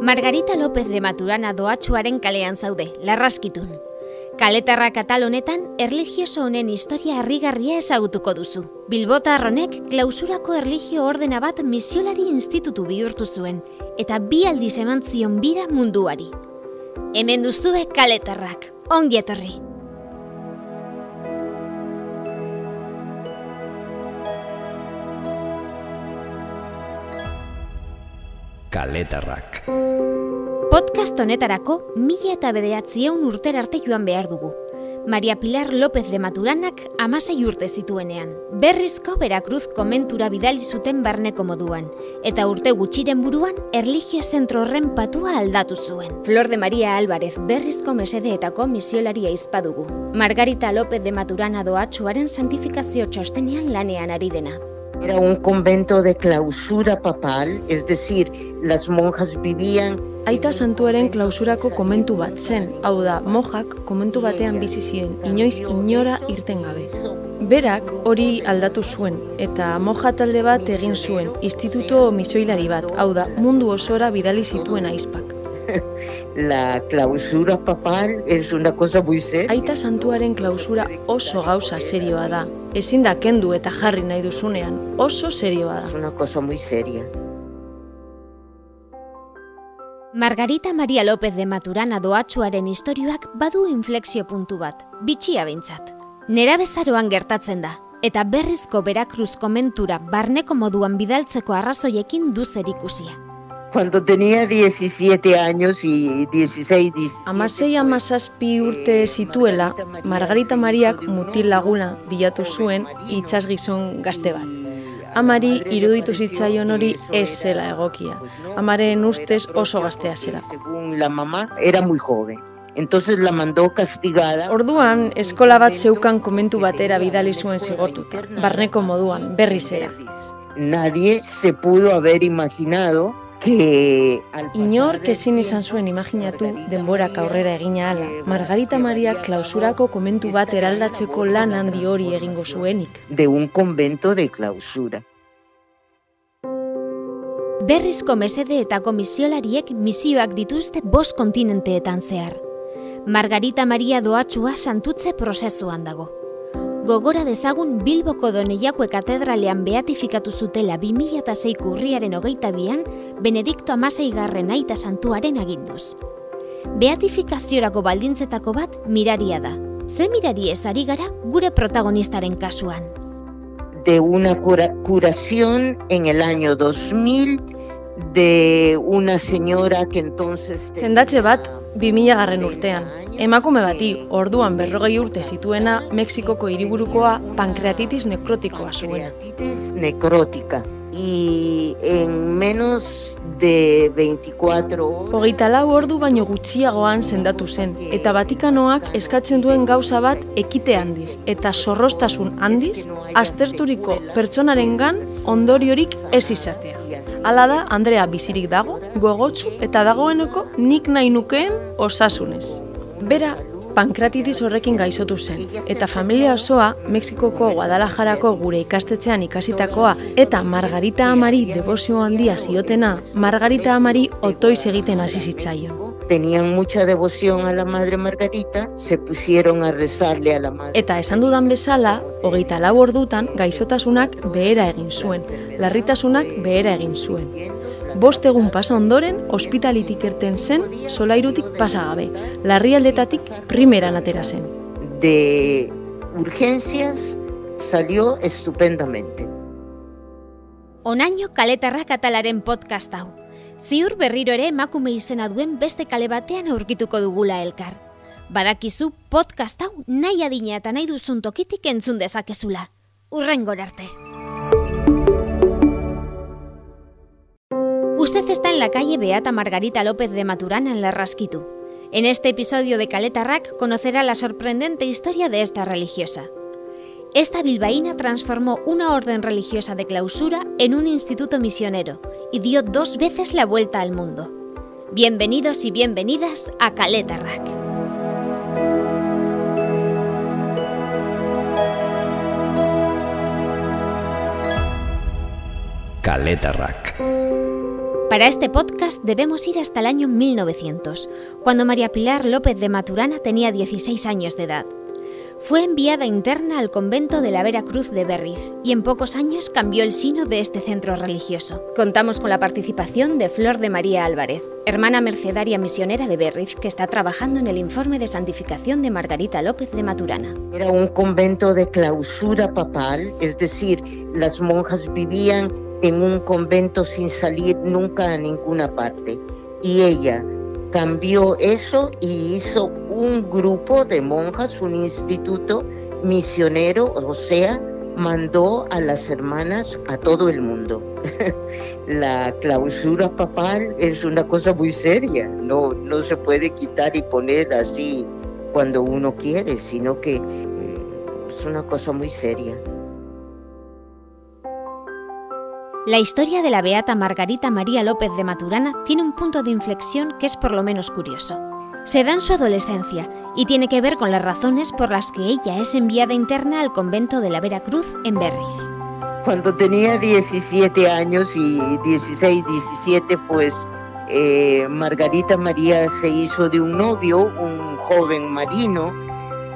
Margarita López de Maturana doatxuaren kalean zaude, larraskitun. Kaletarra katal honetan, erligioso honen historia harrigarria ezagutuko duzu. Bilbota arronek klausurako erligio ordena bat misiolari institutu bihurtu zuen, eta bi aldiz eman zion bira munduari. Hemen duzue kaletarrak, ongi etorri! Kaletarrak. Podcast honetarako mila eta bederatziehun urter arte joan behar dugu. Maria Pilar López de Maturanak amasei urte zituenean. Berrizko Berakruz komentura bidali zuten barneko moduan, eta urte gutxiren buruan erligio zentro horren patua aldatu zuen. Flor de Maria Álvarez berrizko mesedeetako misiolaria izpadugu. Margarita López de Maturana doatxuaren santifikazio txostenean lanean ari dena. Era un convento de clausura papal, es decir, las monjas vivían... Aita santuaren klausurako komentu bat zen, hau da, mojak komentu batean bizi ziren, inoiz inora irten gabe. Berak hori aldatu zuen, eta moja talde bat egin zuen, instituto misoilari bat, hau da, mundu osora bidali zituen aizpak. La clausura papal es una cosa muy seria. Aita santuaren klausura oso gauza serioa da. Ezin da kendu eta jarri nahi duzunean, oso serioa Es da. una cosa muy seria. Margarita Maria López de Maturana doatxuaren istorioak badu inflexio puntu bat, bitxia behintzat. Nera bezaroan gertatzen da, eta berrizko Berakruz komentura barneko moduan bidaltzeko arrazoiekin du zerikusia. Cuando tenía 17 años y 16... 17, Amasei amazazpi urte zituela, Margarita Mariak mutil laguna bilatu zuen itsas gizon gazte bat. Amari iruditu zitzaion hori ez zela egokia. Amaren ustez oso gaztea zelako. Según la mamá, era muy joven. Entonces la mandó castigada. Orduan, eskola bat zeukan komentu batera bidali zuen zigortuta, barneko moduan, berriz era. Nadie se pudo haber imaginado que... al Inor pasar ezin izan zuen imaginatu denborak aurrera egina ala, Margarita Mariak klausurako komentu bat eraldatzeko lan handi hori egingo zuenik. de un convento de clausura. Berrizko mesedeetako misiolariek misioak dituzte bost kontinenteetan zehar. Margarita Maria doatxua santutze prozesuan dago. Gogora dezagun Bilboko Doneiakue katedralean beatifikatu zutela 2006 urriaren hogeita bian, Benedikto amasei garren aita santuaren aginduz. Beatifikaziorako baldintzetako bat miraria da. Ze mirari ez ari gara gure protagonistaren kasuan. de una cura- curación en el año 2000 de una señora que entonces... Sendatze bat, 2000 garren urtean. Emakume bati, orduan berrogei urte zituena, Mexikoko hiriburukoa pankreatitis nekrotikoa zuen. Pancreatitis necrótica. Y en menos de 24 horas... Hogeita lau ordu baino gutxiagoan sendatu zen, eta Vatikanoak eskatzen duen gauza bat ekite handiz, eta zorrostasun handiz, azterturiko pertsonarengan ondoriorik ez izatea. Hala da, Andrea bizirik dago, gogotsu eta dagoeneko nik nahi nukeen osasunez. Bera, pankratitis horrekin gaizotu zen, eta familia osoa Mexikoko Guadalajarako gure ikastetxean ikasitakoa eta Margarita Amari debozio handia ziotena, Margarita Amari otoiz egiten hasi zitzaion. Tenían mucha devoción a la Madre Margarita, se pusieron a rezarle a la Madre. Eta esan dudan bezala, hogeita lau ordutan gaixotasunak behera egin zuen, larritasunak behera egin zuen. Bost egun pasa ondoren, ospitalitik erten zen, solairutik pasa gabe, larrialdetatik primeran atera zen. De urgencias salió estupendamente. Onaino kaletarrak atalaren podcast hau. Ziur berriro ere emakume izena duen beste kale batean aurkituko dugula elkar. Badakizu podcast hau nahi adina eta nahi duzun tokitik entzun dezakezula. Urrengor arte. Usted está en la calle Beata Margarita López de Maturana en Larrasquitu. En este episodio de Caletarrac conocerá la sorprendente historia de esta religiosa. Esta bilbaína transformó una orden religiosa de clausura en un instituto misionero y dio dos veces la vuelta al mundo. Bienvenidos y bienvenidas a Caleta Rack. Kaletarrak. Para este podcast debemos ir hasta el año 1900, cuando María Pilar López de Maturana tenía 16 años de edad. Fue enviada interna al convento de la Vera Cruz de Berriz y en pocos años cambió el sino de este centro religioso. Contamos con la participación de Flor de María Álvarez, hermana mercedaria misionera de Berriz que está trabajando en el informe de santificación de Margarita López de Maturana. Era un convento de clausura papal, es decir, las monjas vivían en un convento sin salir nunca a ninguna parte. Y ella cambió eso y hizo un grupo de monjas, un instituto misionero, o sea, mandó a las hermanas a todo el mundo. La clausura papal es una cosa muy seria, no, no se puede quitar y poner así cuando uno quiere, sino que eh, es una cosa muy seria. La historia de la beata Margarita María López de Maturana tiene un punto de inflexión que es por lo menos curioso. Se da en su adolescencia y tiene que ver con las razones por las que ella es enviada interna al convento de la Veracruz en Berriz. Cuando tenía 17 años y 16, 17, pues eh, Margarita María se hizo de un novio, un joven marino,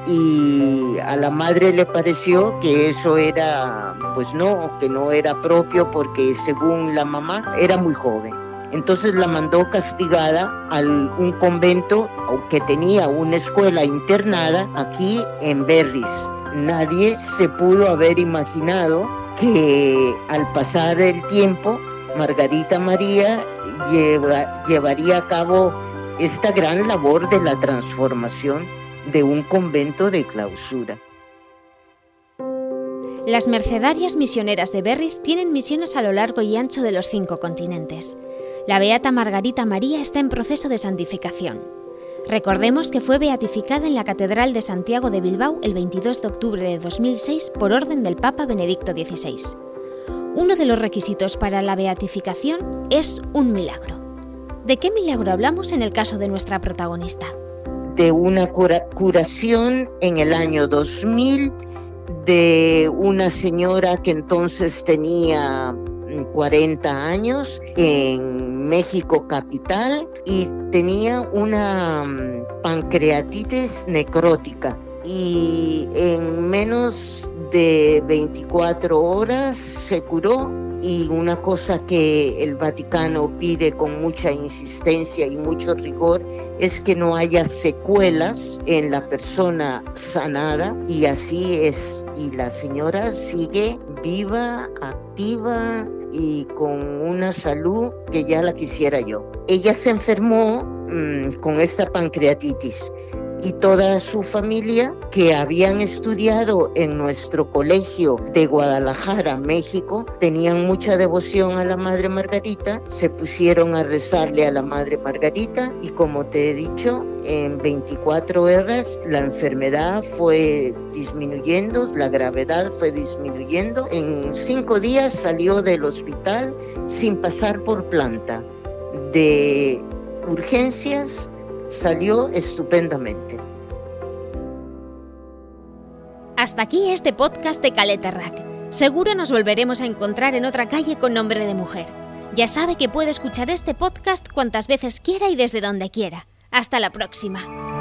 y a la madre le pareció que eso era, pues no, que no era propio porque según la mamá era muy joven. Entonces la mandó castigada a un convento que tenía una escuela internada aquí en Berris. Nadie se pudo haber imaginado que al pasar el tiempo Margarita María llevaría a cabo esta gran labor de la transformación de un convento de clausura. Las mercedarias misioneras de Berriz tienen misiones a lo largo y ancho de los cinco continentes. La beata Margarita María está en proceso de santificación. Recordemos que fue beatificada en la Catedral de Santiago de Bilbao el 22 de octubre de 2006 por orden del Papa Benedicto XVI. Uno de los requisitos para la beatificación es un milagro. ¿De qué milagro hablamos en el caso de nuestra protagonista? De una curación en el año 2000 de una señora que entonces tenía 40 años en México capital y tenía una mm, pancreatitis necrótica. Y en menos de 24 horas se curó y una cosa que el Vaticano pide con mucha insistencia y mucho rigor es que no haya secuelas en la persona sanada y así es. Y la señora sigue viva, activa y con una salud que ya la quisiera yo. Ella se enfermó mm, con esta pancreatitis y toda su familia que habían estudiado en nuestro colegio de Guadalajara, México, tenían mucha devoción a la Madre Margarita, se pusieron a rezarle a la Madre Margarita y como te he dicho, en 24 horas la enfermedad fue disminuyendo, la gravedad fue disminuyendo. En cinco días salió del hospital sin pasar por planta de urgencias salió estupendamente. Hasta aquí este podcast de Caleta Rack. Seguro nos volveremos a encontrar en otra calle con nombre de mujer. Ya sabe que puede escuchar este podcast cuantas veces quiera y desde donde quiera. Hasta la próxima.